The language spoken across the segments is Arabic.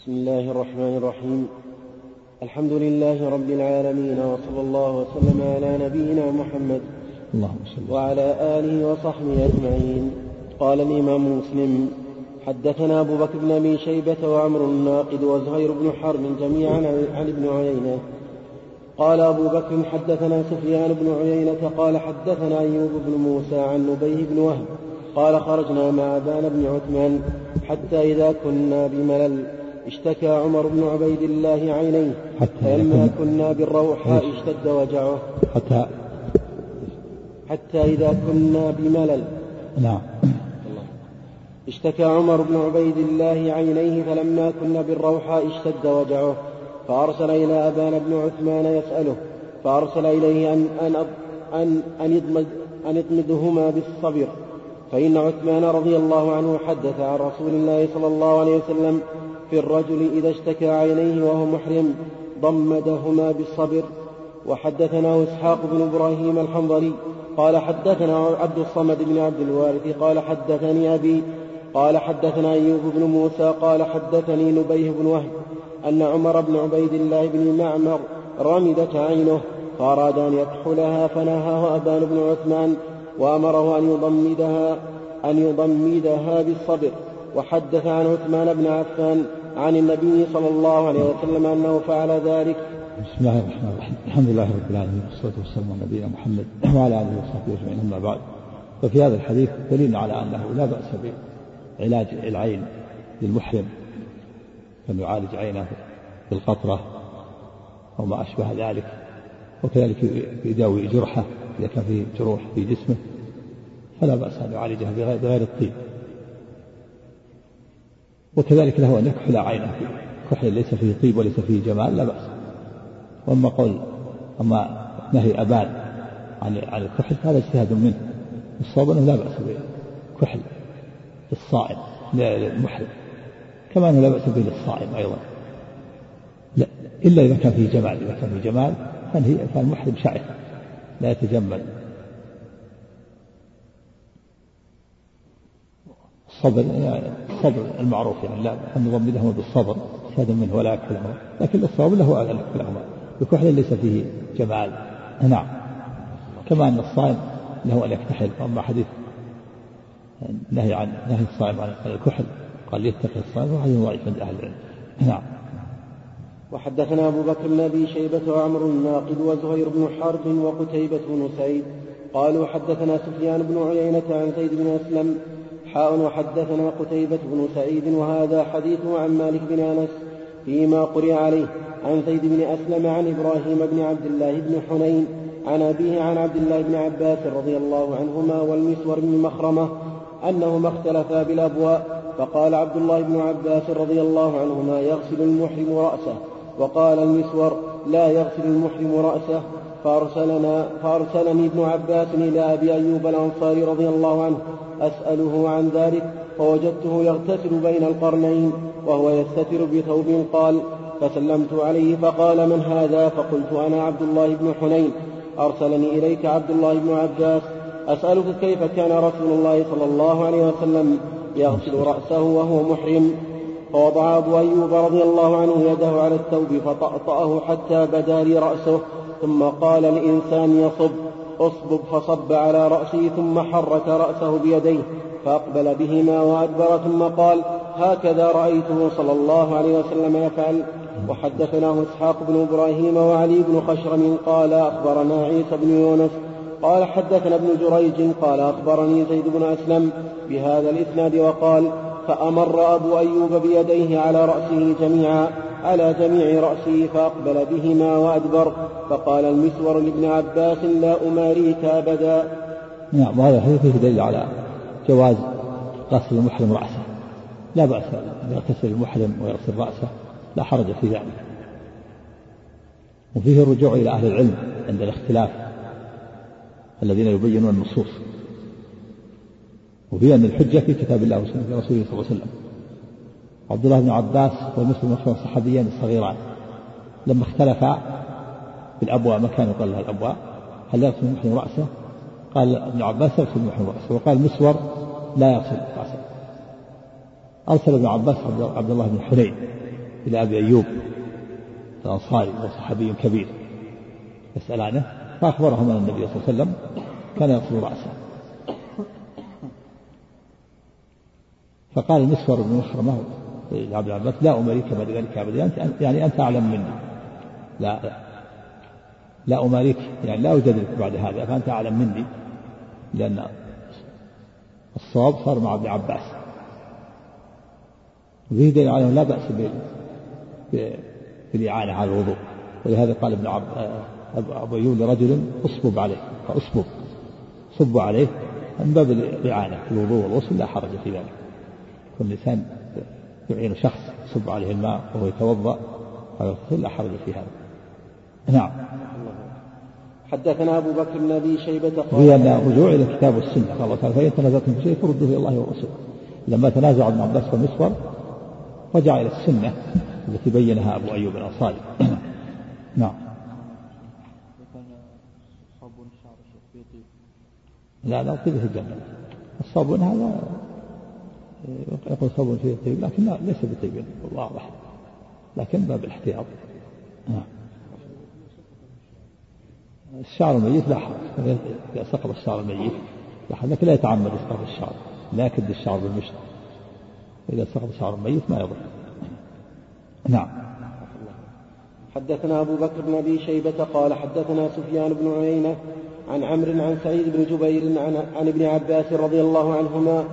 بسم الله الرحمن الرحيم. الحمد لله رب العالمين وصلى الله وسلم على نبينا محمد اللهم صل وعلى آله وصحبه أجمعين. قال الإمام مسلم حدثنا أبو بكر بن أبي شيبة وعمر الناقد وزهير بن حرب جميعا عن ابن عيينة. قال أبو بكر حدثنا سفيان بن عيينة قال حدثنا أيوب بن موسى عن نبيه بن وهب قال خرجنا مع أبان بن عثمان حتى إذا كنا بملل. اشتكى عمر بن عبيد الله عينيه. حتى يكون- كنا بالروحاء اشتد وجعه. حتى حتى إذا كنا بملل. نعم. اشتكى عمر بن عبيد الله عينيه فلما كنا بالروحاء اشتد وجعه. فأرسل إلى أبان بن عثمان يسأله. فأرسل إليه أن أن أن أن يضمد أن يضمدهما بالصبر. فإن عثمان رضي الله عنه حدث عن رسول الله صلى الله عليه وسلم في الرجل إذا اشتكى عينيه وهو محرم ضمدهما بالصبر. وحدثنا إسحاق بن إبراهيم الحنظلي قال حدثنا عبد الصمد بن عبد الوارث قال حدثني أبي قال حدثنا أيوب بن موسى قال حدثني نبيه بن وهب أن عمر بن عبيد الله بن معمر رمدت عينه فأراد أن يكحلها فنهاه أبان بن عثمان وأمره أن يضمدها أن يضمدها بالصبر. وحدث عن عثمان بن عفان عن النبي صلى الله عليه وسلم أنه فعل ذلك. بسم الله الرحمن الرحيم. الحمد لله رب العالمين والصلاة والسلام على نبينا محمد وعلى آله وصحبه أجمعين أما بعد. ففي هذا الحديث دليل على أنه لا بأس بعلاج العين للمحرم أن يعالج عينه بالقطرة أو ما أشبه ذلك وكذلك يداوي جرحه إذا كان فيه جروح في جسمه فلا بأس أن يعالجها بغير, الطيب. وكذلك له أن يكحل عينه. كحل ليس فيه طيب وليس فيه جمال لا بأس. وأما قول أما نهي أبان عن عن الكحل فهذا اجتهاد منه. الصواب أنه لا بأس بكحل الصائم للمحرم. كما أنه لا بأس به للصائم أيضا. لا إلا إذا كان فيه جمال. إذا كان فيه جمال فهي- فالمحرم شعث لا يتجمل. الصبر يعني الصبر المعروف يعني لا أن نضمدهما بالصبر اجتهادا منه ولا يكحلهما لكن الصواب له أن يكحلهما بكحل ليس فيه جمال. نعم. كما أن الصائم له أن يكتحل. وأما حديث نهي عن نهي الصائم عن الكحل قال يتقي الصائم وحديث ضعيف عند أهل العلم. نعم. وحدثنا أبو بكر بن أبي شيبة وعمر الناقد وزهير بن حرب وقتيبة بن سعيد قالوا حدثنا سفيان بن عيينة عن زيد بن أسلم حاء وحدثنا قتيبة بن سعيد وهذا حديثه عن مالك بن أنس فيما قرئ عليه عن زيد بن أسلم عن إبراهيم بن عبد الله بن حنين عن أبيه عن عبد الله بن عباس رضي الله عنهما والمسور بن مخرمة أنهما اختلفا بالأبواء فقال عبد الله بن عباس رضي الله عنهما يغسل المحرم رأسه. وقال المسور لا يغسل المحرم رأسه. فأرسلنا فأرسلني ابن عباس إلى أبي أيوب الأنصاري رضي الله عنه أسأله عن ذلك فوجدته يغتسل بين القرنين وهو يستتر بثوب قال فسلمت عليه فقال من هذا؟ فقلت أنا عبد الله بن حنين. أرسلني إليك عبد الله بن عباس. أسألك كيف كان رسول الله صلى الله عليه وسلم يغسل رأسه وهو محرم؟ فوضع أبو أيوب رضي الله عنه يده على الثوب فطأطأه حتى بدا لي رأسه ثم قال الإنسان يصب. اصبب فصب على رأسه ثم حرك رأسه بيديه فأقبل بهما وأدبر ثم قال هكذا رأيته صلى الله عليه وسلم يفعل. وحدثناه إسحاق بن إبراهيم وعلي بن خشرم قال أخبرنا عيسى بن يونس. قال حدثنا ابن جريج قال أخبرني زيد بن أسلم بهذا الإسناد وقال فأمر أبو أيوب بيديه على رأسه جميعا على جميع رأسه فأقبل بهما وأدبر فقال المسور لابن عباس لا أماريك أبدا. نعم وهذا الحديث فيه دليل على جواز غسل المحرم رأسه. لا بأس أن يغتسل المحرم ويغسل رأسه لا حرج في ذلك. وفيه الرجوع إلى أهل العلم عند الاختلاف الذين يبينون النصوص. وفيه أن الحجة في كتاب الله وسنة رسوله صلى الله عليه وسلم. عبد الله بن عباس ومسلم بن صحابيان الصغيران. لما اختلفا في الأبواء مكان يقال لها الأبواء هل يغسل المحرم رأسه؟ قال ابن عباس يغسل المحرم رأسه وقال مسور لا يغسل رأسه. أرسل ابن عباس عبد الله بن حنين إلى أبي أيوب الأنصاري وهو صحابي كبير يسألانه فأخبرهم أن النبي صلى الله عليه وسلم كان يغسل رأسه. فقال المسور بن مخرمة لعبد العباس لا أماريك بعد ذلك أبدا يعني أنت أعلم مني. لا. لا أماريك يعني لا أجادلك بعد هذا. فأنت أعلم مني. لأن الصواب صار مع ابن عباس. وفيه دليل على لا بأس بالإعانة على الوضوء. ولهذا قال ابن عب أبو أيوب لرجل اصبب عليه. فاصبب. صب عليه من باب الإعانة. الوضوء والغسل لا حرج في ذلك. إنسان يعين شخص يصب عليه الماء وهو يتوضأ لا حرج في هذا. نعم. حدثنا أبو بكر بن أبي شيبة قال هي الرجوع إلى الكتاب والسنة قال الله تعالى فإن تنازعتم في شيء فردوه إلى الله والرسول لما تنازع ابن عباس والمسور رجع إلى السنة التي بينها أبو أيوب الأنصاري. نعم. لا لا في الجنة. الصابون هذا يقول صابون فيه طيب لكن لا ليس بطيب واضح. لكن باب الاحتياط. نعم. الشعر الميت لا حرج. إذا سقط الشعر الميت لا حرج لكن لا يتعمد إسقاط الشعر. لا يكد الشعر بالمشط. إذا سقط الشعر الميت ما يضر. نعم. حدثنا أبو بكر بن أبي شيبة قال حدثنا سفيان بن عيينة عن عمرو عن سعيد بن جبير عن, عن ابن عباس رضي الله عنهما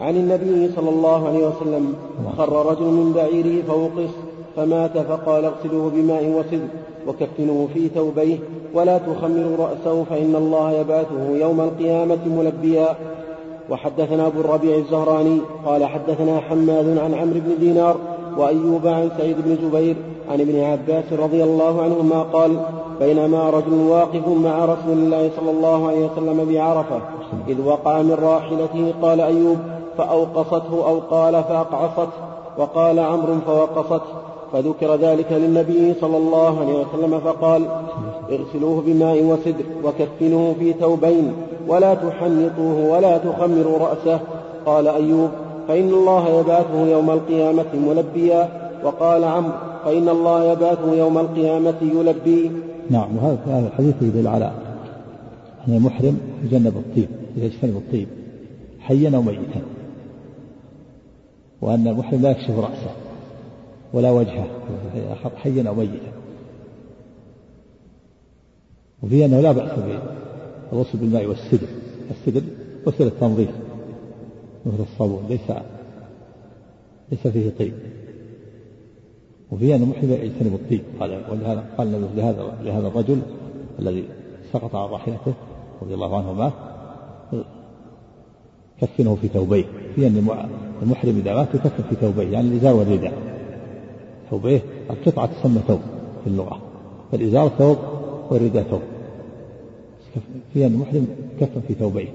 عن النبي صلى الله عليه وسلم خر رجل من بعيره فوقص فمات فقال اغسلوه بماء وصدر وكفنوه في ثوبيه ولا تخمروا رأسه فإن الله يبعثه يوم القيامة ملبيا. وحدثنا أبو الربيع الزهراني قال حدثنا حماد عن عمرو بن دينار وأيوب عن سعيد بن جبير عن ابن عباس رضي الله عنهما قال بينما رجل واقف مع رسول الله صلى الله عليه وسلم بعرفة إذ وقع من راحلته قال أيوب فأوقصته أو قال فأقعصته وقال عمرو فوقصته فذكر ذلك للنبي صلى الله عليه وسلم فقال اغسلوه بماء وسدر وكفنوه في ثوبين ولا تحنطوه ولا تخمروا رأسه. قال أيوب فإن الله يبعثه يوم القيامة ملبيا. وقال عمرو فإن الله يبعثه يوم القيامة يلبي. نعم وهذا الحديث يدل على أن المحرم يجنب الطيب يجتنب الطيب حيا أو ميتا. وأن المحرم لا يكشف رأسه ولا وجهه حيا أو ميتا. وفي أنه لا بأس بالغسل بالماء والسدر. السدر غسل التنظيف مثل الصابون ليس ليس فيه طيب. وفي أن المحرم يجتنب الطيب. قال ولهذا قال لهذا لهذا الرجل الذي سقط عن راحلته رضي الله عنه مات كفنه في ثوبيه. في أن المحرم إذا مات يكفن في ثوبيه يعني الإزار والرداء. ثوبيه القطعة تسمى ثوب في اللغة. فالإزار ثوب والرداء ثوب. في أن المحرم كفن في ثوبيه.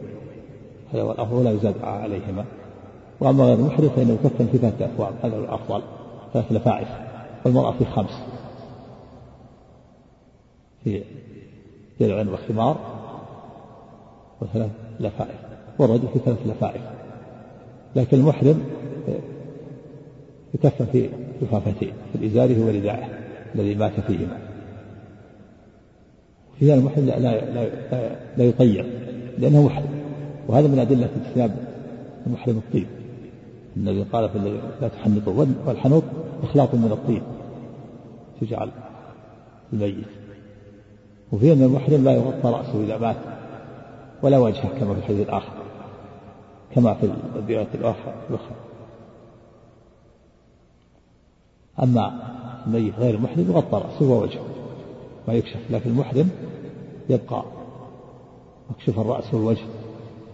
هذا هو الأفضل ولا يزاد عليهما. وأما غير المحرم فإنه يكفن في ثلاثة أثواب هذا هو الأفضل. ثلاث لفائف والمرأة في خمس. في درع وخمار وثلاث لفائف والرجل في ثلاث لفائف لكن المحرم يكفن في لفافتين في إزاره وردائه الذي مات فيهما. في المحرم لا, لا, لا, لا يطير لأنه محرم. وهذا من أدلة اجتناب المحرم الطيب. النبي قال في الذي لا تحنطوا والحنوط إخلاط من الطيب تجعل الميت. وفي أن المحرم لا يغطى رأسه إذا مات ولا وجهه كما في الحديث الآخر. كما في الرواية الأخرى أما الميت غير المحرم يغطى رأسه ووجهه ما يكشف لكن المحرم يبقى مكشوف الرأس والوجه.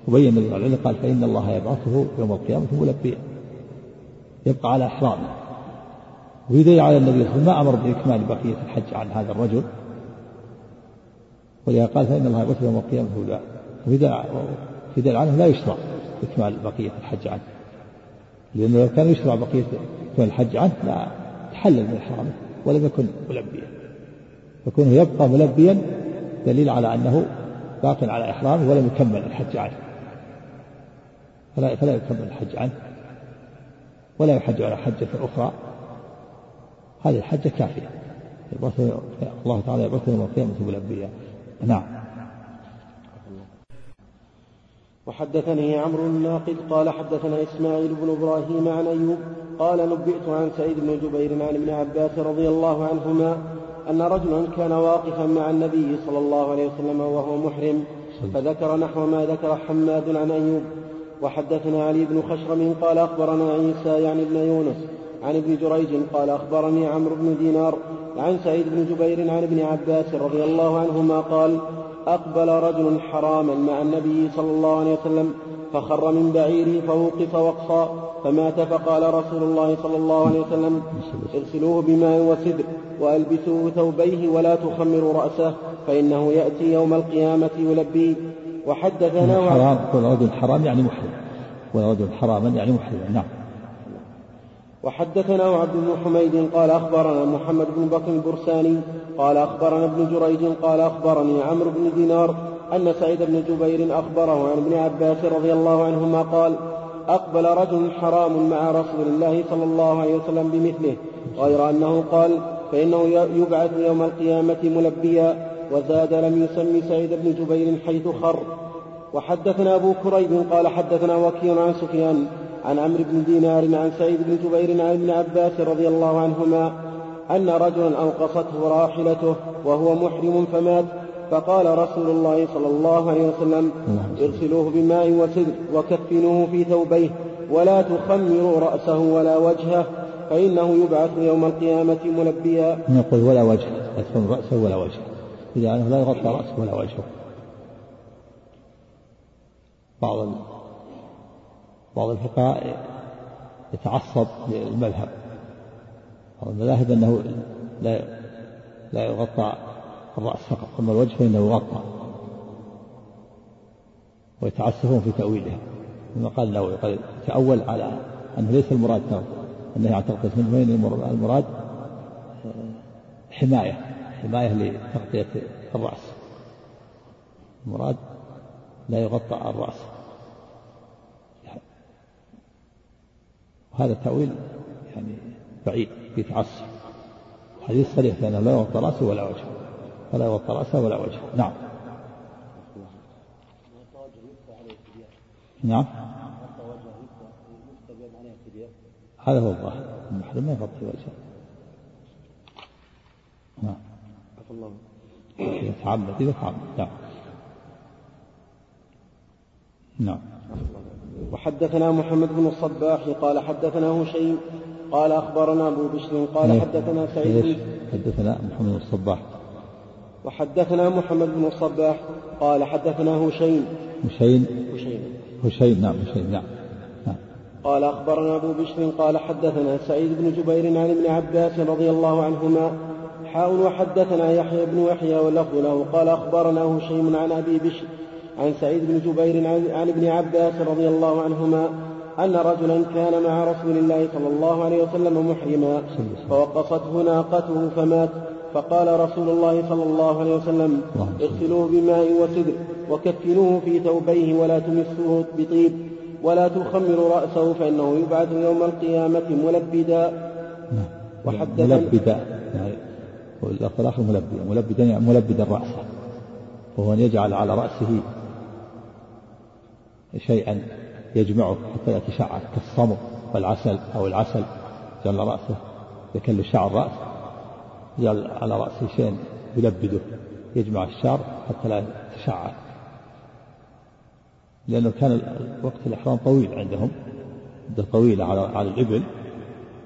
وبين النبي عليه قال فإن الله يبعثه يوم القيامة ملبيا. يبقى على إحرامه. ويدل على النبي صلى الله عليه وسلم ما أمر بإكمال بقية الحج عن هذا الرجل. ولذا قال فإن الله يبعثه يوم القيامة في دليل عنه لا يشرع. إكمال بقية الحج عنه لأنه لو كان يشرع بقية الحج عنه لا تحلل من إحرامه ولم يكن ملبيا. يكون يبقى ملبيا دليل على أنه باق على إحرامه ولم يكمل الحج عنه فلا, فلا يكمل الحج عنه ولا يحج على حجة أخرى. هذه الحجة كافية. الله تعالى يبعثه يوم القيامة ملبيا. نعم. وحدثني عمرو الناقد قال حدثنا إسماعيل بن إبراهيم عن أيوب قال نبئت عن سعيد بن جبير عن ابن عباس رضي الله عنهما أن رجلا كان واقفا مع النبي صلى الله عليه وسلم وهو محرم فذكر نحو ما ذكر حماد عن أيوب. وحدثنا علي بن خشرم قال أخبرنا عيسى يعني ابن يونس عن ابن جريج قال أخبرني عمرو بن دينار عن سعيد بن جبير عن ابن عباس رضي الله عنهما قال أقبل رجل حراما مع النبي صلى الله عليه وسلم فخر من بعيره فوقف وقصا فمات فقال رسول الله صلى الله عليه وسلم اغسلوه بماء وسدر وألبسوه ثوبيه ولا تخمروا رأسه فإنه يأتي يوم القيامة يلبي وحدثنا حرام رجل حرام يعني محرم رجل حراما يعني محرم نعم. وحدثنا عبد بن حميد قال أخبرنا محمد بن بكر البرساني قال أخبرنا ابن جريج قال أخبرني عمرو بن دينار أن سعيد بن جبير أخبره عن ابن عباس رضي الله عنهما قال أقبل رجل حرام مع رسول الله صلى الله عليه وسلم بمثله غير أنه قال فإنه يبعث يوم القيامة ملبيا وزاد لم يسم سعيد بن جبير حيث خر. وحدثنا أبو كريب قال حدثنا وكيع عن سفيان عن عمرو بن دينار عن سعيد بن جبير عن ابن عباس رضي الله عنهما أن رجلا أوقصته راحلته وهو محرم فمات فقال رسول الله صلى الله عليه وسلم اغسلوه بماء وسدر وكفنوه في ثوبيه ولا تخمروا رأسه ولا وجهه فإنه يبعث يوم القيامة ملبيا. نقول ولا وجه لا تخمر رأسه ولا وجهه. إذا أنه لا يغطى رأسه ولا وجهه. بعض بعض الفقهاء يتعصب للمذهب. بعض المذاهب أنه لا لا يغطى الرأس فقط أما الوجه فإنه يغطى. ويتعسفون في تأويلها كما قال النووي قال تأول على أنه ليس المراد أنه عن تغطية من المراد حماية حماية لتغطية الرأس. المراد لا يغطى الرأس. وهذا التأويل يعني بعيد في تعصب. حديث صريح لأنه لا يغطى رأسه ولا وجهه ولا يغطى رأسه ولا وجهه نعم. نعم. هذا هو الظاهر. المحرم ما يغطي وجهه. نعم. إذا تعمد إذا تعمد نعم. نعم. وحدثنا محمد بن الصباح قال حدثنا هشيم قال أخبرنا أبو بشر قال إيه. حدثنا سعيد حدثنا محمد بن الصباح. وحدثنا محمد بن الصباح قال حدثنا هشيم. هشيم. هشيم. هشيم نعم هشيم نعم نعم. قال أخبرنا أبو بشر قال حدثنا سعيد بن جبير عن ابن عباس رضي الله عنهما حاول وحدثنا يحيى بن يحيى واللفظ له قال أخبرنا هشيم عن أبي بشر عن سعيد بن جبير عن ابن عباس رضي الله عنهما أن رجلا كان مع رسول الله صلى الله عليه وسلم محرما فوقصته ناقته فمات. فقال رسول الله صلى الله عليه وسلم اغسلوه بماء وسدر وكفنوه في ثوبيه ولا تمسوه بطيب ولا تخمروا رأسه فإنه يبعث يوم القيامة ملبدا. وحدث ملبدا. يعني الآخر ملبدا ملبدا يعني ملبدا رأسه وهو أن يجعل على رأسه شيئا يجمعه حتى يتشعر كالصمغ والعسل أو العسل. جعل رأسه يكل شعر رأس جعل على رأسه شيء يلبده يجمع الشعر حتى لا يتشعر. لأنه كان وقت الإحرام طويل عندهم مدة طويلة على على الإبل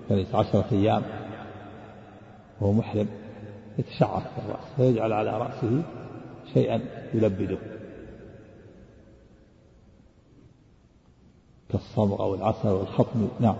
كانت عشرة أيام. وهو محرم يتشعر في الرأس فيجعل على رأسه شيئا يلبده. كالصبغ أو العسل والخطم نعم.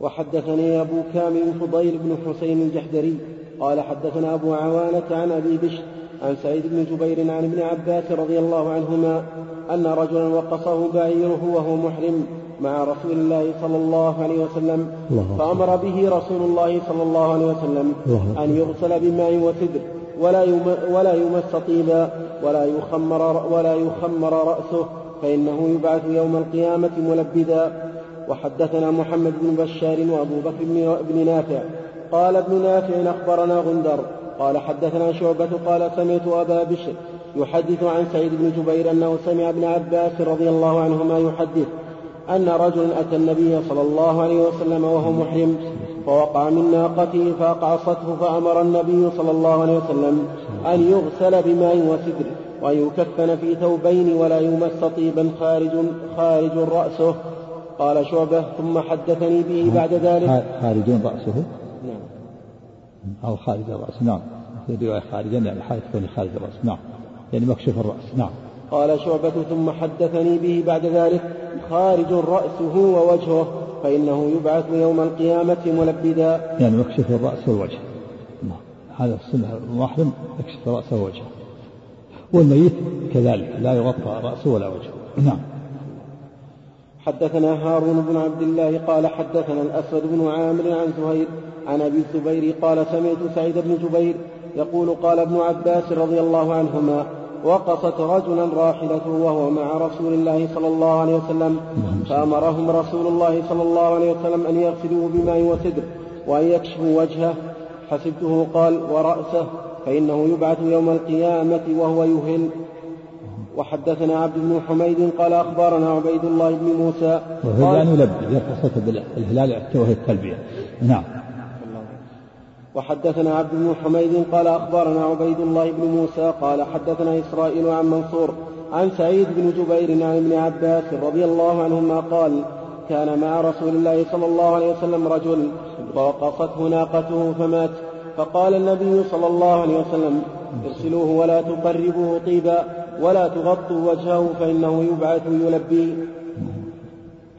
وحدثني أبو كامل فضيل بن حسين الجحدري قال حدثنا أبو عوانة عن أبي بشر عن سعيد بن جبير عن ابن عباس رضي الله عنهما أن رجلا وقصه بعيره وهو محرم مع رسول الله صلى الله عليه وسلم فأمر به رسول الله صلى الله عليه وسلم أن يغسل بماء وسدر ولا ولا يمس طيبا ولا يخمر ولا يخمر رأسه فإنه يبعث يوم القيامة ملبدا. وحدثنا محمد بن بشار وأبو بكر بن نافع. قال ابن نافع أخبرنا غندر. قال حدثنا شعبة قال سمعت أبا بشر يحدث عن سعيد بن جبير أنه سمع ابن عباس رضي الله عنهما يحدث أن رجلا أتى النبي صلى الله عليه وسلم وهو محرم فوقع من ناقته فأقعصته فأمر النبي صلى الله عليه وسلم أن يغسل بماء وسدر. وأن يكفن في ثوبين ولا يمس طيبا خارج خارج رأسه. قال شعبة ثم حدثني به بعد ذلك. خارج رأسه؟ نعم. أو خارج الرأس نعم. في رواية خارجا يعني حالة كونه خارج الرأس نعم. يعني مكشوف الرأس نعم. قال شعبة ثم حدثني به بعد ذلك. خارج رأسه ووجهه فإنه يبعث يوم القيامة ملبدا. يعني مكشف الرأس والوجه نعم. هذا السنة المحرم يكشف رأسه ووجهه والميت كذلك لا يغطى رأسه ولا وجهه. نعم. حدثنا هارون بن عبد الله قال حدثنا الأسود بن عامر عن زهير عن أبي الزبير قال سمعت سعيد بن جبير يقول قال ابن عباس رضي الله عنهما وقصت رجلا راحلته وهو مع رسول الله صلى الله عليه وسلم فأمرهم رسول الله صلى الله عليه وسلم أن يغسلوه بماء وسدر وأن يكشفوا وجهه. حسبته قال ورأسه فإنه يبعث يوم القيامة وهو يهل وحدثنا عبد بن حميد قال أخبرنا عبيد الله بن موسى قال يعني يلبي صوته بالهلال وهي التلبية نعم. وحدثنا عبد بن حميد قال أخبرنا عبيد الله بن موسى قال حدثنا إسرائيل عن منصور عن سعيد بن جبير عن ابن عباس رضي الله عنهما قال كان مع رسول الله صلى الله عليه وسلم رجل فوقصته ناقته فمات. فقال النبي صلى الله عليه وسلم ارسلوه ولا تقربوه طيبا ولا تغطوا وجهه فإنه يبعث يلبي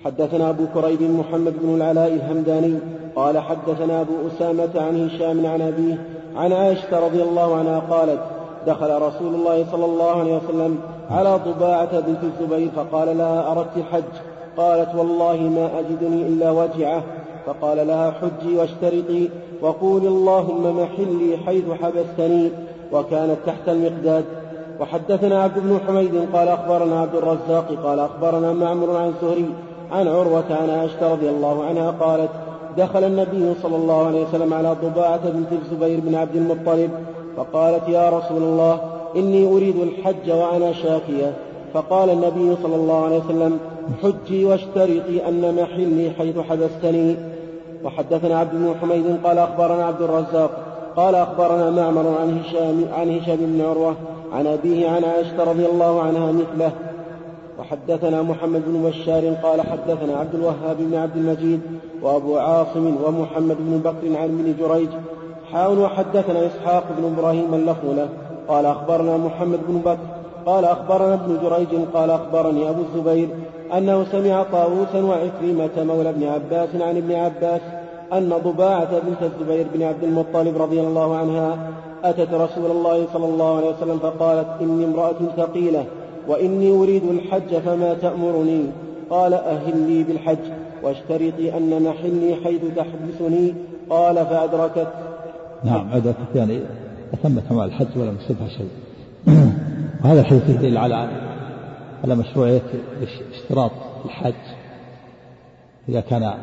حدثنا أبو كريب محمد بن العلاء الهمداني قال حدثنا أبو أسامة عن هشام عن أبيه عن عائشة رضي الله عنها قالت دخل رسول الله صلى الله عليه وسلم على ضباعة بنت الزبير فقال لها أردت الحج؟ قالت والله ما أجدني إلا وجعة. فقال لها حجي واشترطي. وقولي اللهم محلي حيث حبستني وكانت تحت المقداد. وحدثنا عبد بن حميد قال أخبرنا عبد الرزاق قال أخبرنا معمر عن سهري عن عروة عن عائشة رضي الله عنها قالت دخل النبي صلى الله عليه وسلم على ضباعة بنت الزبير بن عبد المطلب فقالت يا رسول الله إني أريد الحج وأنا شاكية. فقال النبي صلى الله عليه وسلم حجي واشترطي أن محلي حيث حبستني. وحدثنا عبد بن حميد قال أخبرنا عبد الرزاق قال أخبرنا معمر عن هشام عن هشام بن عروة عن أبيه عن عائشة رضي الله عنها مثله. وحدثنا محمد بن بشار قال حدثنا عبد الوهاب بن عبد المجيد وأبو عاصم ومحمد بن بكر عن ابن جريج. حاول وحدثنا إسحاق بن إبراهيم اللفظ قال أخبرنا محمد بن بكر. قال أخبرنا ابن جريج. قال أخبرني أبو الزبير. أنه سمع طاووسا وعكرمة مولى ابن عباس عن ابن عباس أن ضباعة بنت الزبير بن عبد المطلب رضي الله عنها أتت رسول الله صلى الله عليه وسلم فقالت إني امرأة ثقيلة وإني أريد الحج فما تأمرني؟ قال أهل لي بالحج واشترطي أن محلي حيث تحبسني قال فأدركت. نعم أدركت. يعني أتم تمام الحج ولم يصبها شيء. وهذا الحديث يدل على على مشروعية اشتراط الحج. إذا كان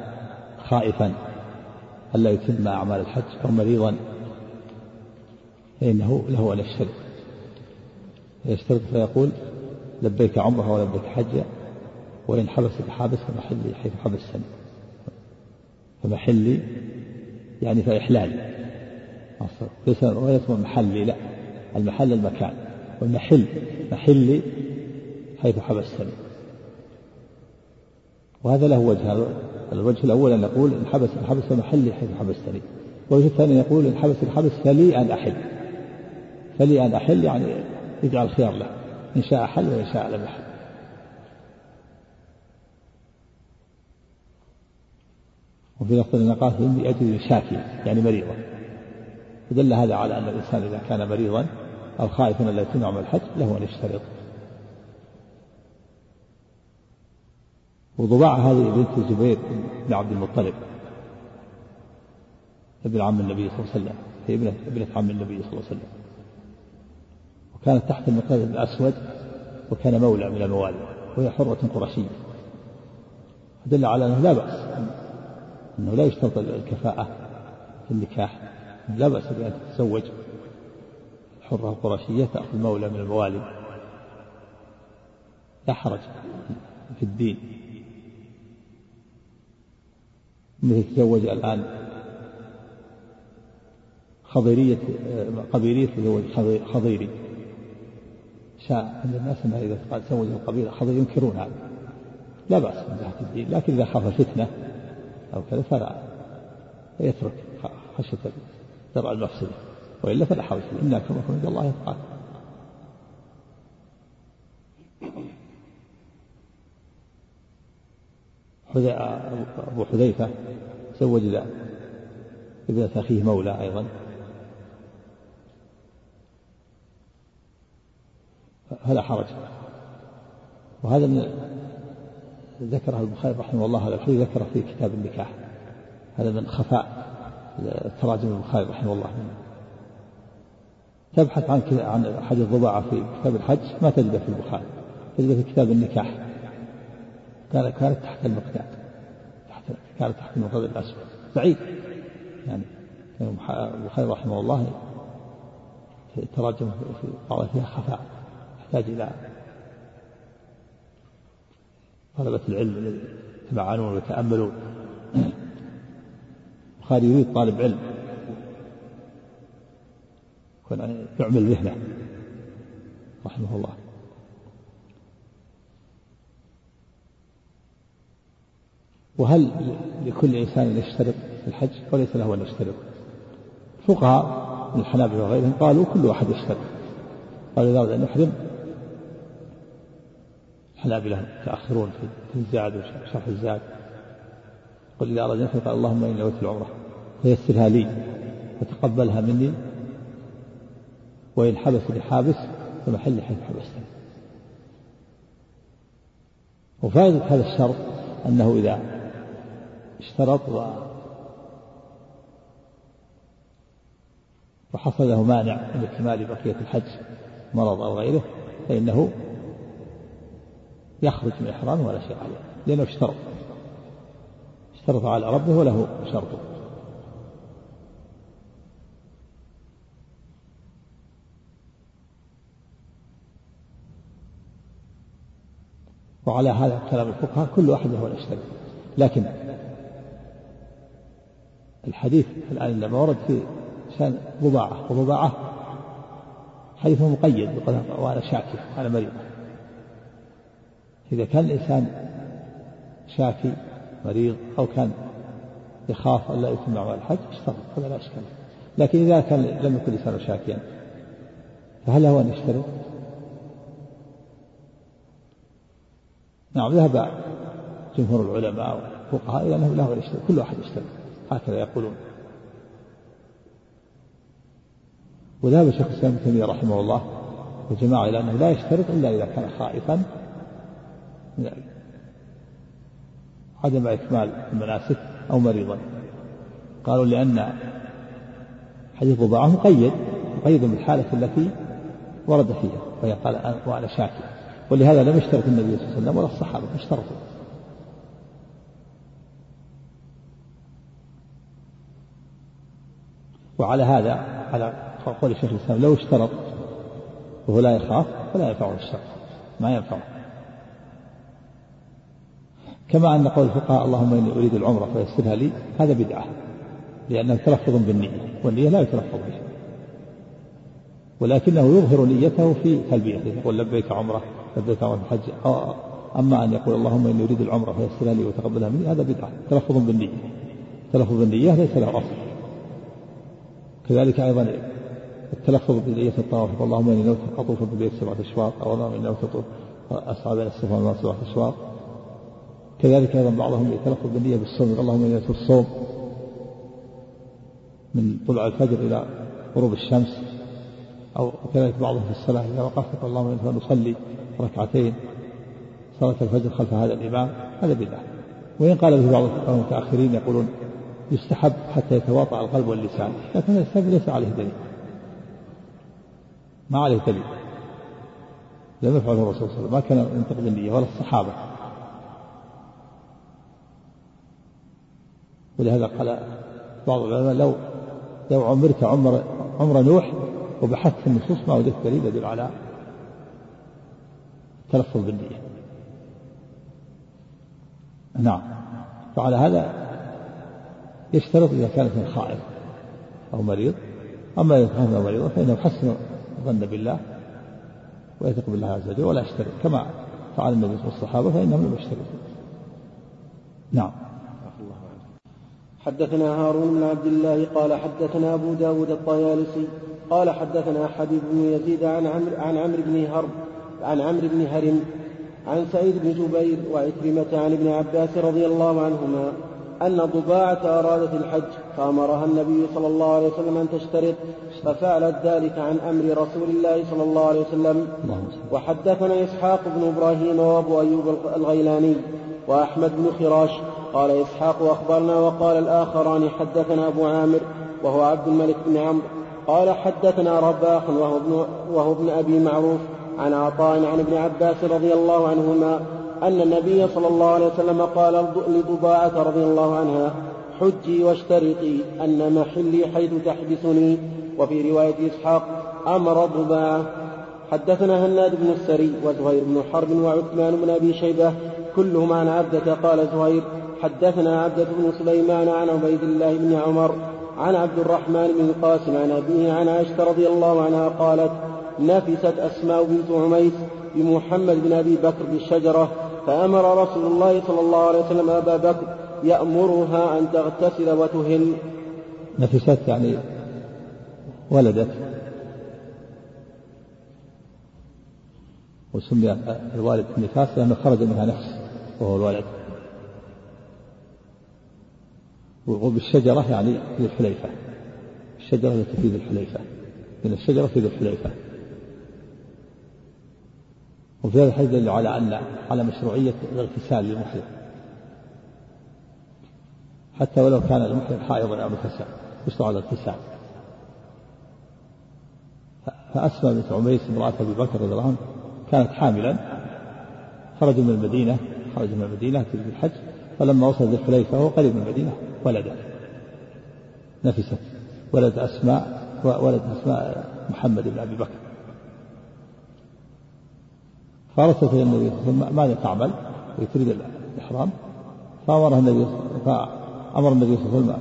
خائفا ألا يتم أعمال الحج أو مريضا فإنه له أن يشترط يشترط فيقول لبيك عمرة ولبيك حجة وإن حبس بحابس فمحلي حيث حبستني فمحلي يعني فإحلالي ليس وليس محلي لا. المحل المكان. والمحل محلي حيث حبستني وهذا له وجه. الوجه الأول أن يقول إن حبس الحبس محلي حيث حبستني والوجه الثاني يقول إن حبس الحبس فلي أن أحل. فلي أن أحل يعني يجعل خيار له. إن شاء حل وإن شاء لم يحل. وفي لفظ النقاط إني أجد شاكي يعني مريضا. فدل هذا على أن الإنسان إذا كان مريضا أو خائفا ألا يتم عمل الحج له أن يشترط. وضباع هذه بنت الزبير بن عبد المطلب ابن عم النبي صلى الله عليه وسلم. هي ابنة ابنة عم النبي صلى الله عليه وسلم. وكانت تحت المقداد الأسود وكان مولى من الموالي وهي حرة قرشية. دل على أنه لا بأس أنه لا يشترط الكفاءة في النكاح لا بأس بأن تتزوج. الحرة القرشية تأخذ مولى من الموالي. لا حرج في الدين. مثل تزوج الآن. خضيرية قبيلية تزوج خضيري. شاء عند الناس أنها إذا قال تزوج القبيلة خضيري ينكرون هذا لا بأس من جهة الدين لكن إذا خاف فتنة أو كذا فلا. يترك خشية درء المفسدة. وإلا فلا حرج فيه إن أكرمكم عند الله يتقاكم أبو حذيفة زوج ابنة أخيه مولى أيضا. فلا حرج. وهذا من ذكره البخاري رحمه الله هذا الحديث ذكره في كتاب النكاح. هذا من خفاء تراجم البخاري رحمه الله. تبحث عن عن حديث ضباعة في كتاب الحج ما تجده في البخاري تجده في كتاب النكاح. قال كانت تحت المقداد تحت كانت تحت المقداد الأسود. بعيد. يعني البخاري رحمه الله تراجم في بعض فيها خفاء يحتاج إلى طلبة العلم يتمعنون ويتأملون. البخاري يريد طالب علم يكون يعمل ذهنه رحمه الله. وهل لكل إنسان يشترط في الحج؟ وليس له أن يشترط. الفقهاء من الحنابلة وغيرهم قالوا كل واحد يشترط. قالوا أراد أن يحرم الحنابلة متأخرون في الزاد وشرح الزاد. قل إذا أراد أن قال اللهم إني نويت العمرة. فيسرها لي وتقبلها مني. وإن حبس حابس فمحل حيث حبستني. وفائدة هذا الشرط أنه إذا اشترط وحصل له مانع من اكتمال بقية الحج مرض أو غيره فإنه يخرج من إحرامه ولا شيء عليه لأنه اشترط. اشترط على ربه وله شرطه. وعلى هذا كلام الفقهاء كل واحد له يشترط لكن الحديث الآن لما ورد في شأن ضباعة وضباعة حديث مقيد بقول وأنا شاكي وأنا مريض. إذا كان الإنسان شاكي مريض أو كان يخاف أن لا يتم معه الحج اشترط هذا لا إشكال. لكن إذا كان لم يكن الإنسان شاكيا فهل له أن يشترط؟ نعم ذهب جمهور العلماء والفقهاء إلى أنه له أن يشترط كل واحد يشترط هكذا يقولون. وذهب شيخ الإسلام ابن تيمية رحمه الله وجماعة إلى أنه لا يشترط إلا إذا كان خائفا عدم إكمال المناسك أو مريضا. قالوا لأن حديث ضباعة مقيد مقيد بالحالة التي ورد فيها وهي قال وأنا شاكي. ولهذا لم يشترط النبي صلى الله عليه وسلم ولا الصحابة اشترطوا. وعلى هذا على قول الشيخ الإسلام لو اشترط وهو لا يخاف فلا ينفعه الشرط ما ينفعه كما أن قول الفقهاء اللهم إني أريد العمرة فيسرها لي هذا بدعة لأنه تلفظ بالنية والنية لا يتلفظ بها. ولكنه يظهر نيته في تلبيته يقول لبيك عمرة لبيك عمرة الحج أما أن يقول اللهم إني أريد العمرة فيسرها لي وتقبلها مني هذا بدعة تلفظ بالنية. تلفظ بالنية ليس له أصل. كذلك أيضا التلفظ بنية الطواف اللهم إني نويت أطوف بالبيت سبعة أشواط أو اللهم إني نويت أطوف أسعى بين الصفا والمروة سبعة أشواط. كذلك أيضا بعضهم يتلفظ بالنية بالصوم اللهم إني نويت الصوم من طلوع الفجر إلى غروب الشمس. أو كذلك بعضهم في الصلاة إذا وقفت اللهم إني نصلي ركعتين صلاة الفجر خلف هذا الإمام هذا بدعة. وإن قال به بعض المتأخرين يقولون يستحب حتى يتواطأ القلب واللسان. لكن السبب ليس عليه دليل. ما عليه دليل. لم يفعله الرسول صلى الله عليه وسلم. ما كان ينطق بالنية ولا الصحابة. ولهذا قال بعض العلماء لو لو عمرت عمر عمر نوح وبحثت في النصوص ما وجدت دليل يدل على التلفظ بالنية. نعم. فعلى هذا يشترط إذا كانت من خائف أو مريض. أما إذا كان مريضا فإنه يحسن الظن بالله ويثق بالله عز وجل ولا يشترط. كما فعل النبي والصحابة فإنهم لم يشترطوا. نعم. حدثنا هارون بن عبد الله قال حدثنا أبو داود الطيالسي قال حدثنا حبيب بن يزيد عن عمرو عن عمرو بن هرب عن عمرو بن هرم عن سعيد بن جبير وعكرمة عن ابن عباس رضي الله عنهما أن ضباعة أرادت الحج فأمرها النبي صلى الله عليه وسلم أن تشترط ففعلت ذلك عن أمر رسول الله صلى الله عليه وسلم. وحدثنا إسحاق بن إبراهيم وأبو أيوب الغيلاني وأحمد بن خراش. قال إسحاق أخبرنا وقال الآخران حدثنا أبو عامر وهو عبد الملك بن عمرو. قال حدثنا رباح وهو ابن, وهو ابن أبي معروف عن عطاء عن ابن عباس رضي الله عنهما أن النبي صلى الله عليه وسلم قال لضباعة رضي الله عنها حجي واشترطي أن محلي حيث تحبسني وفي رواية إسحاق أمر ضباعة حدثنا هناد بن السري وزهير بن حرب وعثمان بن أبي شيبة كلهم عن عبدة قال زهير حدثنا عبدة بن سليمان عن عبيد الله بن عمر عن عبد الرحمن بن القاسم عن أبيه عن عائشة رضي الله عنها قالت نفست أسماء بنت عميس بمحمد بن أبي بكر بالشجرة فأمر رسول الله صلى الله عليه وسلم أبا بكر يأمرها أن تغتسل وتهل نفست يعني ولدت. وسمي الوالد النفاس لأنه خرج منها نفس وهو الولد. وبالشجرة يعني في الحليفة. الشجرة التي في ذي الحليفة. من الشجرة في ذي الحليفة. وفي هذا الحديث يدل على أن على مشروعية الاغتسال للمحرم حتى ولو كان المحرم حائضا أو نفسا يشرع الاغتسال. فأسمى بنت عميس امرأة أبي بكر رضي الله عنه كانت حاملا خرجوا من المدينة خرجوا من المدينة في الحج فلما وصل ذي الحليفة وهو قريب من المدينة ولدت. نفست. ولد أسماء ولد أسماء محمد بن أبي بكر. فأرسلت إلى النبي صلى الله عليه وسلم ماذا تعمل؟ تريد الإحرام. فأمرها النبي فأمر النبي صلى الله عليه وسلم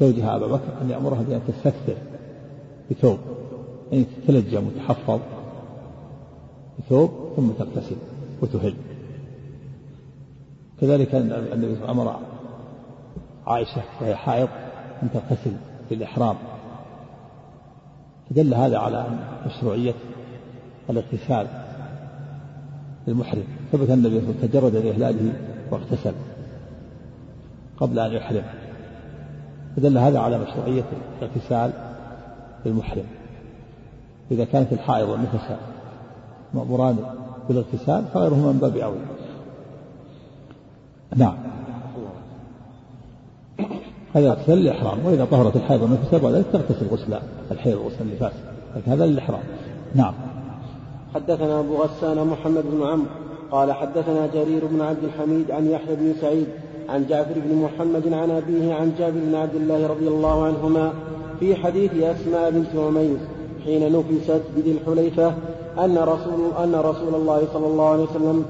زوجها أبا بكر أن يأمرها بأن تستكثر بثوب. أن تتلجم وتحفظ بثوب ثم تغتسل وتهل. كذلك النبي صلى الله عليه وسلم أمر عائشة وهي حائض أن تغتسل بالإحرام فدل هذا على مشروعية الاغتسال. للمحرم ثبت النبي صلى الله عليه وسلم تجرد لإهلاله واغتسل قبل أن يحرم. فدل هذا على مشروعية الاغتسال للمحرم إذا كانت الحائض والنفس مأموران بالاغتسال فغيرهما من باب أولى. نعم. هذا اغتسال للإحرام وإذا طهرت الحائض والنفس بعد ذلك تغتسل غسل الحيض وغسل النفاس. لكن هذا للإحرام. نعم. حدثنا أبو غسان محمد بن عمرو قال حدثنا جرير بن عبد الحميد عن يحيى بن سعيد عن جعفر بن محمد عن أبيه عن جابر بن عبد الله رضي الله عنهما في حديث أسماء بنت عميس حين نفست بذي الحليفة أن رسول أن رسول الله صلى الله عليه وسلم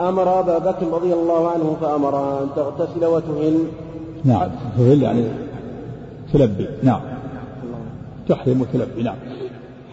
أمر أبا بكر رضي الله عنه فأمرها أن تغتسل وتهل. نعم تهل يعني تلبي نعم. تحرم وتلبي نعم.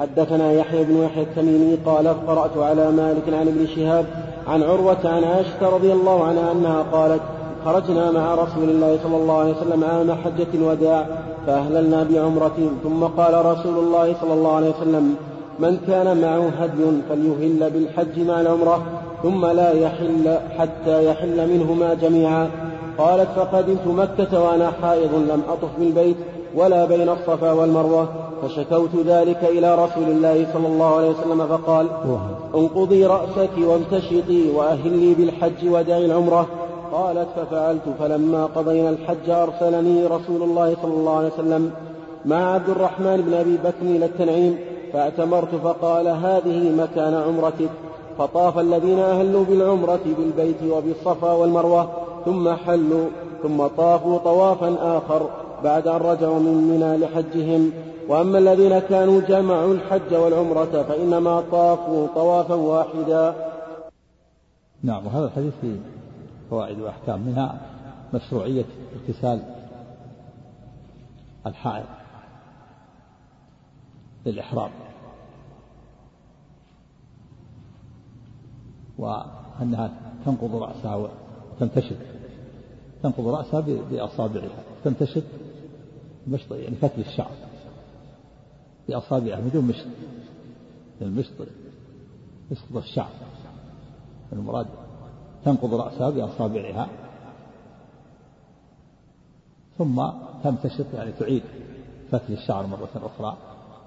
حدثنا يحيى بن يحيى التميمي قال قرأت على مالك عن ابن شهاب عن عروة عن عائشة رضي الله عنها أنها قالت خرجنا مع رسول الله صلى الله عليه وسلم عام حجة الوداع فأهللنا بعمرة ثم قال رسول الله صلى الله عليه وسلم من كان معه هدي فليهل بالحج مع العمرة ثم لا يحل حتى يحل منهما جميعا. قالت فقدمت مكة وأنا حائض لم أطف بالبيت ولا بين الصفا والمروة فشكوت ذلك إلى رسول الله صلى الله عليه وسلم فقال انقضي رأسك وامتشطي وأهلي بالحج ودعي العمرة. قالت ففعلت فلما قضينا الحج أرسلني رسول الله صلى الله عليه وسلم. مع عبد الرحمن بن أبي بكر إلى التنعيم فاعتمرت فقال هذه مكان عمرتك. فطاف الذين أهلوا بالعمرة بالبيت وبالصفا والمروة ثم حلوا ثم طافوا طوافا آخر. بعد أن رجعوا من منى لحجهم. وأما الذين كانوا جمعوا الحج والعمرة فإنما طافوا طوافا واحدا. نعم وهذا الحديث فيه فوائد وأحكام منها مشروعية اغتسال الحائض للإحرام. وأنها تنقض رأسها وتنتشط تنقض رأسها بأصابعها تنتشط مشط يعني فتل الشعر. بأصابعها بدون مشط. المشط يسقط الشعر. المراد تنقض رأسها بأصابعها. ثم تمتشط يعني تعيد فتل الشعر مرة أخرى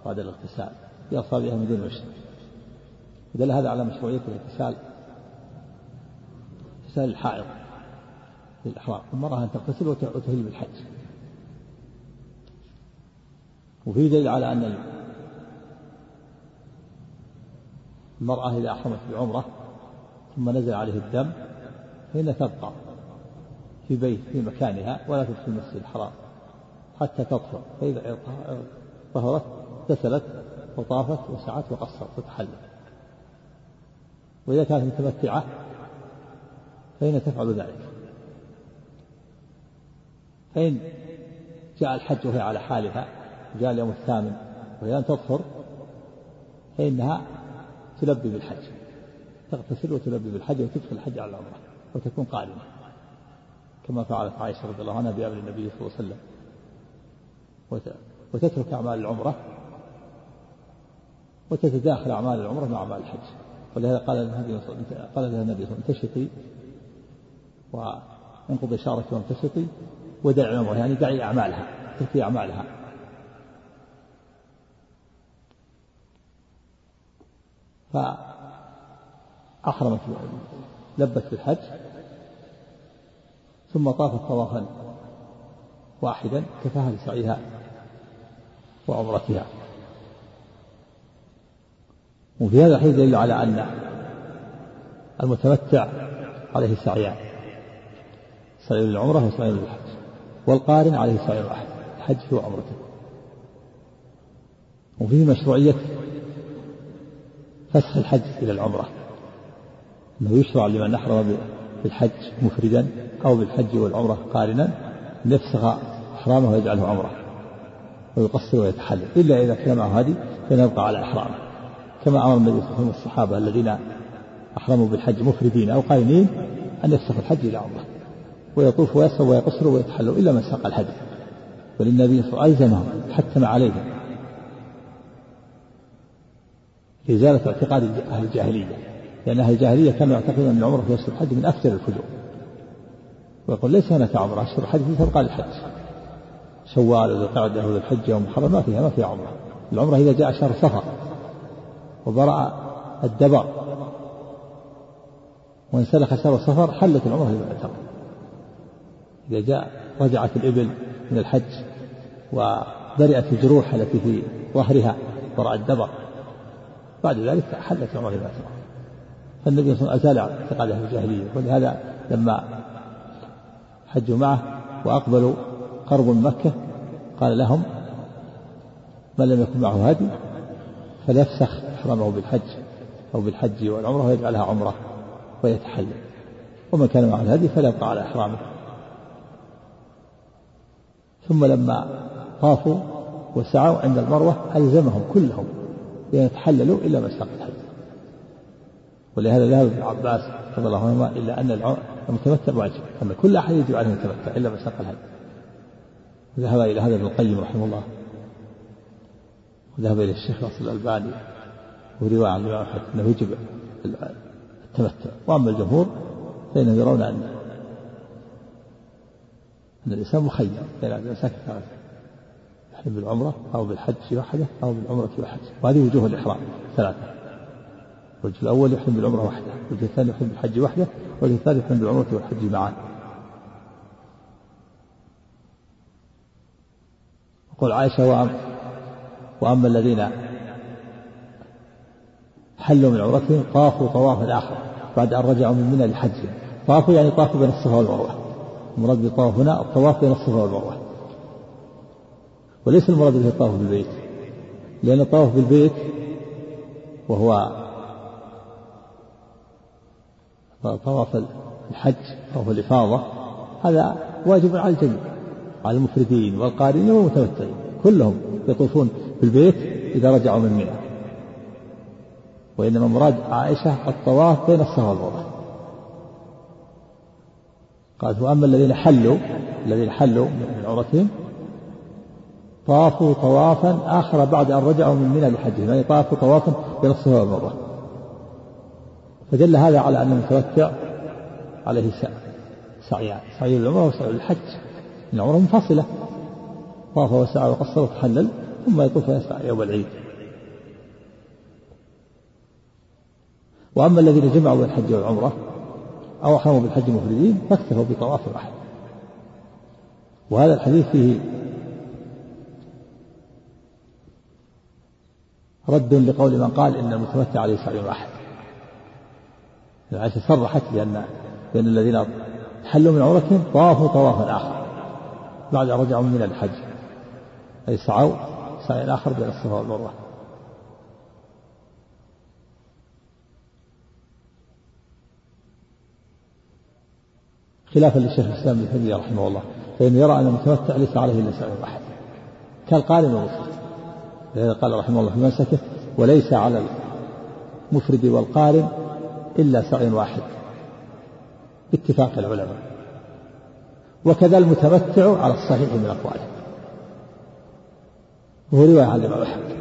بعد الاغتسال بأصابعها من دون مشط. دل هذا على مشروعية الاغتسال. اغتسال الحائض للإحرام. المرأة أن تغتسل وتهل بالحج. وفي دليل على أن المرأة إذا أحرمت بعمرة ثم نزل عليه الدم فإن تبقى في بيت في مكانها ولا تدخل المسجد الحرام حتى تطهر. فإذا طهرت اغتسلت وطافت وسعت وقصرت وتحلت. وإذا كانت متمتعة فإن تفعل ذلك. فإن جاء الحج وهي على حالها جاء اليوم الثامن وهي لم تطهر فإنها تلبي بالحج. تغتسل وتلبي بالحج وتدخل الحج على العمرة وتكون قادمة. كما فعلت عائشة رضي الله عنها بأمر النبي صلى الله عليه وسلم. وتترك أعمال العمرة وتتداخل أعمال العمرة مع أعمال الحج. ولهذا قال النبي قال لها النبي صلى الله عليه وسلم امتشطي وانقض إشارك وامتشطي ودعي العمرة يعني دعي أعمالها تركي أعمالها. فأحرمت لبت بالحج ثم طافت طوافا واحدا كفاها لسعيها وعمرتها. وفي هذا الحديث دليل على أن المتمتع عليه سعيان سعي للعمرة وسعي للحج والقارن عليه سعي الحج وعمرته. وفيه مشروعية فسخ الحج إلى العمرة. أنه يشرع لمن أحرم بالحج مفردا أو بالحج والعمرة قارنا أن يفسخ إحرامه ويجعله عمرة. ويقصر ويتحلل. إلا إذا كان معه هدي فيبقى على إحرامه. كما أمر النبي صلى الله عليه وسلم الصحابة الذين أحرموا بالحج مفردين أو قارنين أن يفسخ الحج إلى عمرة. ويطوف ويسر ويقصر ويتحلل إلا من ساق الهدي وللنبي صلى الله عليه وسلم حتم عليهم. إزالة اعتقاد أهل الجاهلية لأن أهل الجاهلية كانوا يعتقدون أن العمرة في أشهر الحج من أفجر الفجور. ويقول ليس هناك عمرة أشهر الحج تبقى للحج شوال وذي القعدة وذي الحجة ومحرم ما فيها ما فيها عمرة. العمرة إذا جاء شهر صفر وبرأ الدبر وانسلخ شهر صفر حلت العمرة للمعتمر إذا جاء رجعت الإبل من الحج وبرئت الجروح التي في ظهرها وراء الدبر. بعد ذلك حلت العمرة للمعتمر فالنبي صلى الله عليه وسلم أزال اعتقاد أهل الجاهلية. ولهذا لما حجوا معه وأقبلوا قرب مكة قال لهم من لم يكن معه هادي فليفسخ إحرامه بالحج أو بالحج والعمرة ويجعلها عمرة ويتحلل. ومن كان معه الهدي فلا يبقى على إحرامه. ثم لما طافوا وسعوا عند المروة ألزمهم كلهم يتحللوا إلا من ساق الحج ولهذا ذهب ابن عباس رضي الله عنهما إلا أن المتمتع واجب أن كل أحد يجب عليه المتمتع إلا من ساق الحج ذهب إلى هذا ابن القيم رحمه الله. وذهب إلى الشيخ ناصر الألباني ورواية عن الإمام أحمد أنه يجب التمتع. وأما الجمهور فإنهم يرون أن أن الإنسان مخير بين أن يحرم بالعمرة أو بالحج وحده أو بالعمرة وحده وهذه وجوه الإحرام ثلاثة. الوجه الأول يحرم بالعمرة وحده الوجه الثاني يحرم بالحج وحده والوجه الثالث يحرم بالعمرة والحج معا. يقول عائشة وأما الذين حلوا من عمرتهم طافوا طوافا آخر بعد أن رجعوا من منى لحجهم. طافوا يعني طافوا بين الصفا والمروة. المراد بالطواف هنا الطواف بين الصفا والمروة. وليس المراد به الطواف بالبيت لأن الطواف بالبيت وهو طواف الحج طواف الإفاضة هذا واجب على الجميع على المفردين والقارنين والمتمتعين كلهم يطوفون بالبيت إذا رجعوا من منى. وإنما مراد عائشة الطواف بين الصفا والمروة. قالت وأما الذين حلوا الذين حلوا من عمرتهم طافوا طوافا آخر بعد أن رجعوا من منى لحجهم يعني طافوا طوافا بين الصفا والمروة فدل هذا على أن المتمتع عليه سعيان سعي العمرة وسعي الحج. العمرة منفصلة. طاف وسعى وقصر وتحلل ثم يطوف ويسعى يوم العيد. وأما الذين جمعوا بين الحج والعمرة أو أحرموا بالحج مفردين فاكتفوا بطواف واحد. وهذا الحديث فيه رد لقول من قال إن المتمتع عليه سعي واحد. عائشة صرحت بأن بأن الذين حلوا من عمرتهم طافوا طوافا آخر. بعد أن رجعوا من الحج. أي سعوا سعي آخر بين الصفا والمروة. خلافا للشيخ الإسلام ابن تيمية رحمه الله. فإنه يرى أن المتمتع ليس عليه إلا سعي واحد. كالقارن لهذا قال رحمه الله في منسكه وليس على المفرد والقارن إلا سعي واحد. باتفاق العلماء. وكذا المتمتع على الصحيح من أقواله. وهو رواية عن الإمام أحمد.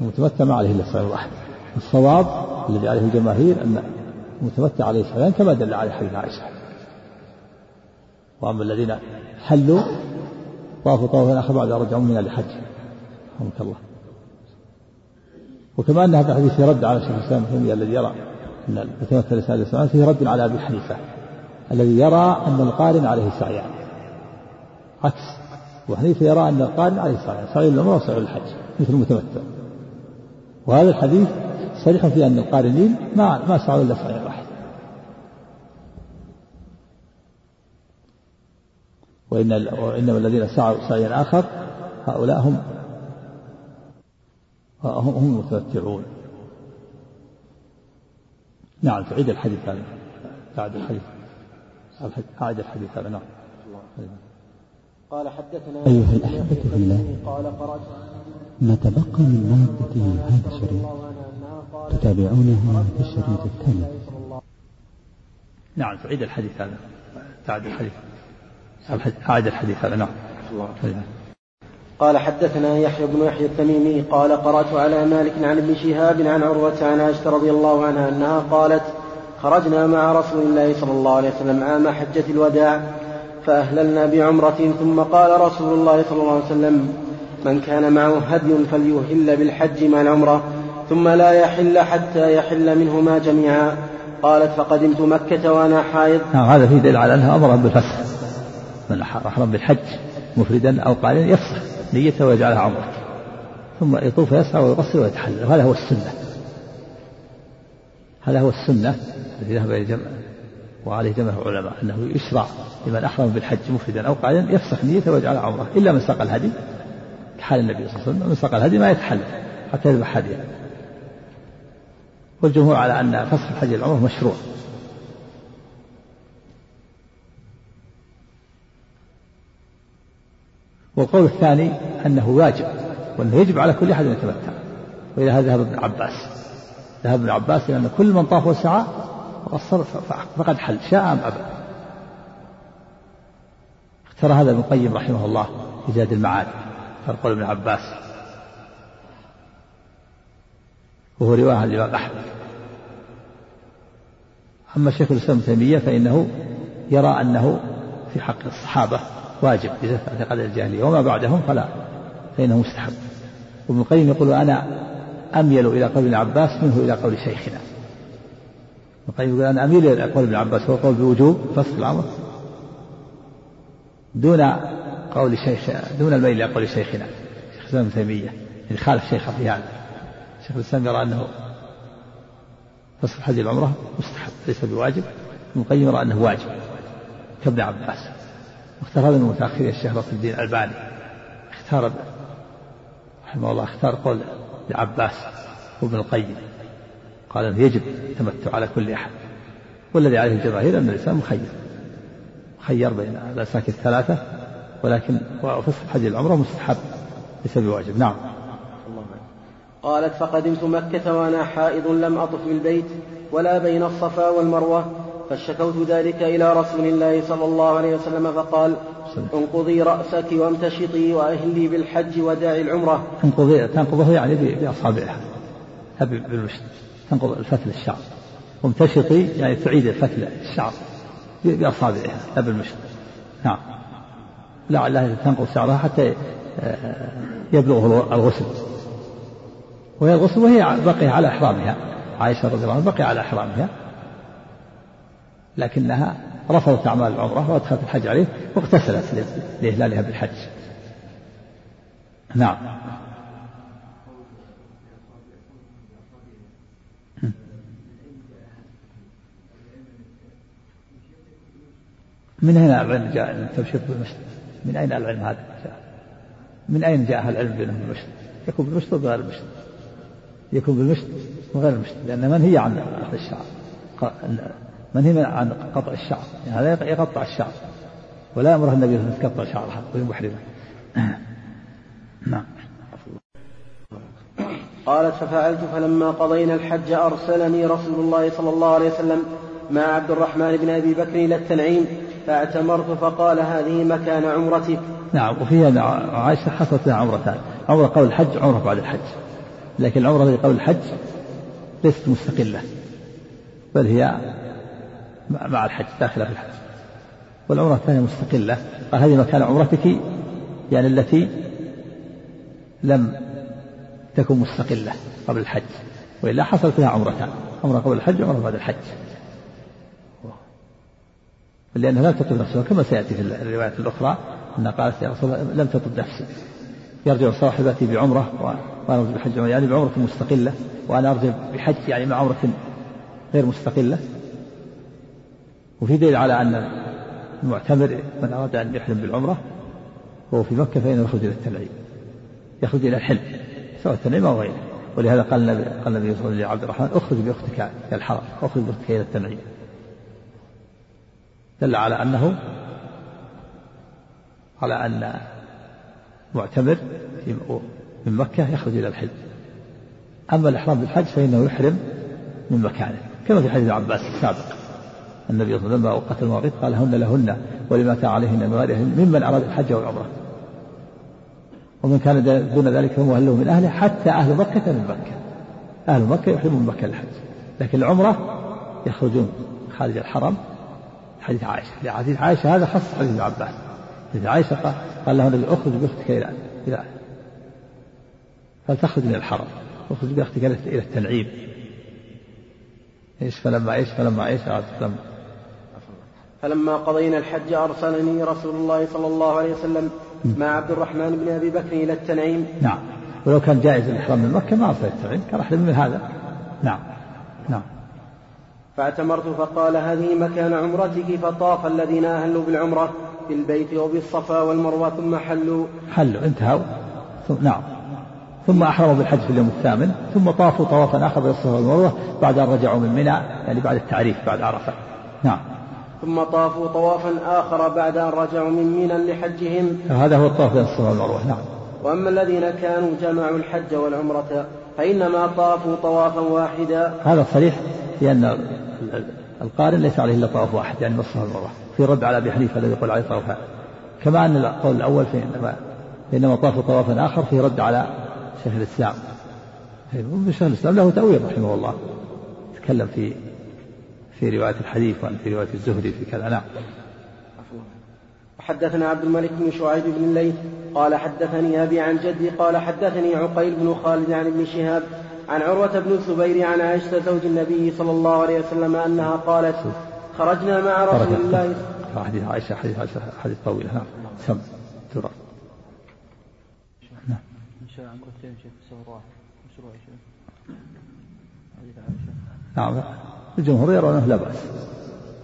المتمتع ما عليه إلا سعي واحد. الصواب الذي عليه الجماهير أن المتمتع عليه سعيان كما دل عليه حديث عائشة. وأما الذين حلوا طافوا طوافا آخر بعد أن رجعوا من الحج. رحمك الله. وكما أن هذا الحديث رد على شيخ الإسلام ابن الذي يرى أن المتمثل رسالة السماء فيه رد على أبي حنيفة الذي يرى أن القارن عليه سعيان. عكس. وحنيفة يرى أن القارن عليه سعيان. سعي العمرة وسعي الحج مثل المتمتع وهذا الحديث صريح في أن القارنين ما ما سعوا إلا سعي واحد. وإن وإنما الذين سعوا سعيا آخر هؤلاء هم هم هم المتمتعون نعم تعيد الحديث هذا. تعيد الحديث. أعد الحديث هذا نعم. قال حدثنا أيها الأحبة في الله قال قرأت ما تبقى من مادة هذا الشريط؟ تتابعونها في الشريط التالي نعم تعيد الحديث هذا. تعيد الحديث. أعد الحديث هذا نعم. قال حدثنا يحيى بن يحيى التميمي قال قرأت على مالك عن ابن شهاب عن عروة عن عائشة رضي الله عنها أنها قالت خرجنا مع رسول الله صلى الله عليه وسلم عام حجة الوداع فأهللنا بعمرة ثم قال رسول الله صلى الله عليه وسلم من كان معه هدي فليهل بالحج مع العمرة ثم لا يحل حتى يحل منهما جميعا. قالت فقدمت مكة وأنا حائض. نعم هذا فيه دليل على أنها أمر بالفسخ من أحرم بالحج مفردا أو قائلا يفسخ. نيته ويجعلها عمرة. ثم يطوف يسعى ويقصر ويتحلل. وهذا هو السنة. هذا هو السنة الذي ذهب إلى جمع وعليه جمع العلماء أنه يشرع لمن أحرم بالحج مفردا أو قائلا يفسخ نيته ويجعلها عمرة إلا من ساق الهدي. كحال النبي صلى الله عليه وسلم من ساق الهدي ما يتحلل حتى يذبح هديا. والجمهور على أن فسخ الحج العمرة مشروع. والقول الثاني أنه واجب وأنه يجب على كل أحد أن يتمتع. وإلى هذا ذهب ابن عباس. ذهب ابن عباس إلى أن كل من طاف وسعى وقصر فقد حل شاء أم أبى. اختار هذا ابن القيم رحمه الله في زاد المعاد قول ابن عباس. وهو رواية عن الإمام أحمد. أما شيخ الإسلام ابن تيمية فإنه يرى أنه في حق الصحابة واجب إذا اعتقد الجاهلية. وما بعدهم فلا فإنه مستحب. وابن القيم يقول أنا أميل إلى قول ابن عباس منه إلى قول شيخنا. ابن القيم يقول أنا أميل إلى قول ابن عباس هو قول بوجوب فصل الأمر. دون قول شيخ دون الميل إلى قول شيخنا شيخ الإسلام ابن تيمية يعني خالف شيخه في هذا شيخ الإسلام يرى أنه فصل حج العمرة مستحب ليس بواجب. ابن القيم يرى أنه واجب. كابن عباس. اختار هذا من متأخري الشيخ نصر الدين الألباني. اختار رحمه الله اختار قول لعباس وابن القيم. قال إنه يجب التمتع على كل أحد والذي عليه الجماهير أن الإنسان مخير. مخير بين الأساك الثلاثة ولكن وفسخ حج العمرة مستحب ليس بواجب نعم. قالت فقدمت مكة وأنا حائض لم أطف بالبيت ولا بين الصفا والمروة فاشتكوت ذلك إلى رسول الله صلى الله عليه وسلم فقال انقضي رأسك وامتشطي وأهلي بالحج وداعي العمرة. تنقضي تنقضه يعني بأصابعها بالمشط تنقض الفتل الشعر. وامتشطي يعني تعيد الفتل الشعر بأصابعها. لا بالمشط نعم. لعلها تنقض شعرها حتى آه، يبلغ الغسل. وهي الغسل وهي بقي على إحرامها. عائشة رضي الله عنها بقي على إحرامها. لكنها رفضت أعمال العمرة وأدخلت الحج عليه واغتسلت لإهلالها بالحج. نعم. من أين العلم جاء التبشير بالمسلم من أين العلم هذا؟ جاء من أين جاء العلم بينهم بالمشط يكون بالمشط وغير المشط يكون بالمشط وغير المشط لأن منهي عن أخذ الشعر منهي عن قطع الشعر. يعني هذا يقطع الشعر. ولا يأمره النبي أن تقطع شعرها وهي محرمة. نعم. قالت ففعلت فلما قضينا الحج أرسلني رسول الله صلى الله عليه وسلم مع عبد الرحمن بن أبي بكر إلى التنعيم فاعتمرت فقال هذه مكان عمرتك نعم وفيها عائشة حصلت لها عمرتان عمرة قبل الحج عمرة بعد الحج. لكن العمرة التي قبل الحج ليست مستقلة بل هي مع الحج داخلة في الحج. والعمرة الثانية مستقلة. قال هذه مكان عمرتك يعني التي لم تكن مستقلة قبل الحج. وإلا حصل فيها عمرتان عمرة قبل الحج وعمرة بعد الحج. لأنها لم تطب نفسها كما سيأتي في الروايات الأخرى أنها قالت يا رسول الله لم تطب نفسي يرجع صاحبتي بعمرة وأنا أرجع بحج يعني بعمرة مستقلة وأنا أرجع بحج يعني مع عمرة غير مستقلة. وفي دليل على أن المعتمر من أراد أن يحرم بالعمرة وهو في مكة فإنه يخرج إلى التنعيم يخرج إلى الحلم سواء التنعيم أو غيره. ولهذا قال النبي قال النبي صلى الله عليه وسلم الرحمن اخرج بأختك إلى الحرم اخرج بأختك إلى التنعيم دل على أنه على أن معتمر من مكة يخرج إلى الحلم. أما الإحرام بالحج فإنه يحرم من مكانه كما في حديث عباس السابق. النبي صلى الله عليه وسلم لما وقت المواقيت قال هن لهن ولما عليهن من غيرهن ممن أراد الحج والعمرة. ومن كان دون ذلك فهو أهله من أهله حتى أهل مكة من مكة. أهل مكة يحرمون مكة الحج. لكن العمرة يخرجون خارج الحرم. حديث عائشة. لحديث عائشة هذا خص حديث ابن عباس. حديث عائشة قال, قال له النبي أخرج بأختك إلى إلى فلتخرج من الحرم. أخرج بأختك إلى التنعيم. إيش فلما إيش فلما إيش فلما قضينا الحج أرسلني رسول الله صلى الله عليه وسلم مع عبد الرحمن بن أبي بكر إلى التنعيم. نعم. ولو كان جائز الإحرام من مكة ما أرسل التنعيم. كان أحلم من هذا. نعم. نعم. فاعتمرت فقال هذه مكان عمرتك فطاف الذين أهلوا بالعمرة بالبيت وبالصفا والمروة ثم حلوا. حلوا. انتهوا. نعم. ثم أحرموا بالحج في اليوم الثامن. ثم طافوا طوافا آخر بالصفا والمروة بعد أن رجعوا من منى يعني بعد التعريف بعد عرفة. نعم. ثم طافوا طوافا آخر بعد أن رجعوا من منى لحجهم. هذا هو الطواف بين الصفا والمروة نعم. وأما الذين كانوا جمعوا الحج والعمرة فإنما طافوا طوافا واحدا. هذا صريح لأن القارن ليس عليه إلا طواف واحد يعني الصفا والمروة في رد على أبي حنيفة الذي يقول عليه طوافان كما أن القول الأول في إنما إنما طافوا طوافا آخر في رد على شيخ الإسلام. شيخ الإسلام له تأويل رحمه الله تكلم في في رواية الحديث وأن في رواية الزهري في كذا. نعم. حدثنا عبد الملك بن شعيب بن الليث قال حدثني أبي عن جدي قال حدثني عقيل بن خالد عن ابن شهاب عن عروة بن الزبير عن عائشة زوج النبي صلى الله عليه وسلم أنها قالت خرجنا مع رسول الله. حديث عائشة حديث عائشة حديث طويل. نعم. سم. ترى. نعم. نعم. الجمهور يرون لا بأس.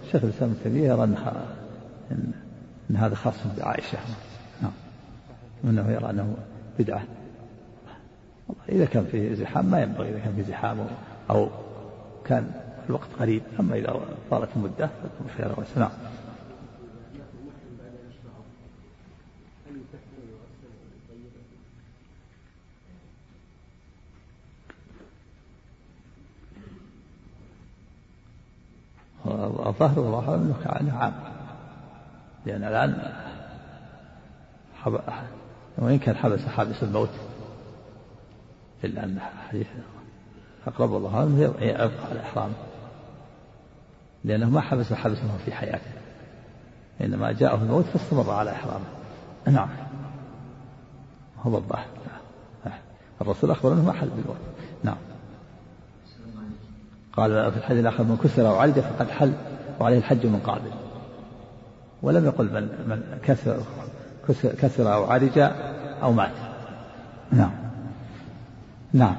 الشيخ الإسلام ابن تيمية يرى أن أن هذا خاص بعائشة. نعم. وأنه يرى أنه بدعة. إذا كان في زحام ما ينبغي إذا كان في زحام أو كان الوقت قريب. أما إذا طالت المدة فيكون خير الظاهر والله كان عام. لأن الآن حب... وإن كان حبس حابس الموت إلا أن حديث أقرب الله عنه يبقى على احرامه لأنه ما حبس حبسه في حياته. إنما جاءه الموت فاستمر على احرامه نعم. هو الظاهر. الرسول أخبر أنه ما حل بالموت نعم. قال في الحديث الآخر من كسر أو علج فقد حل وعليه الحج من قابل. ولم يقل من من كسر كسر أو عرج أو مات. نعم. نعم.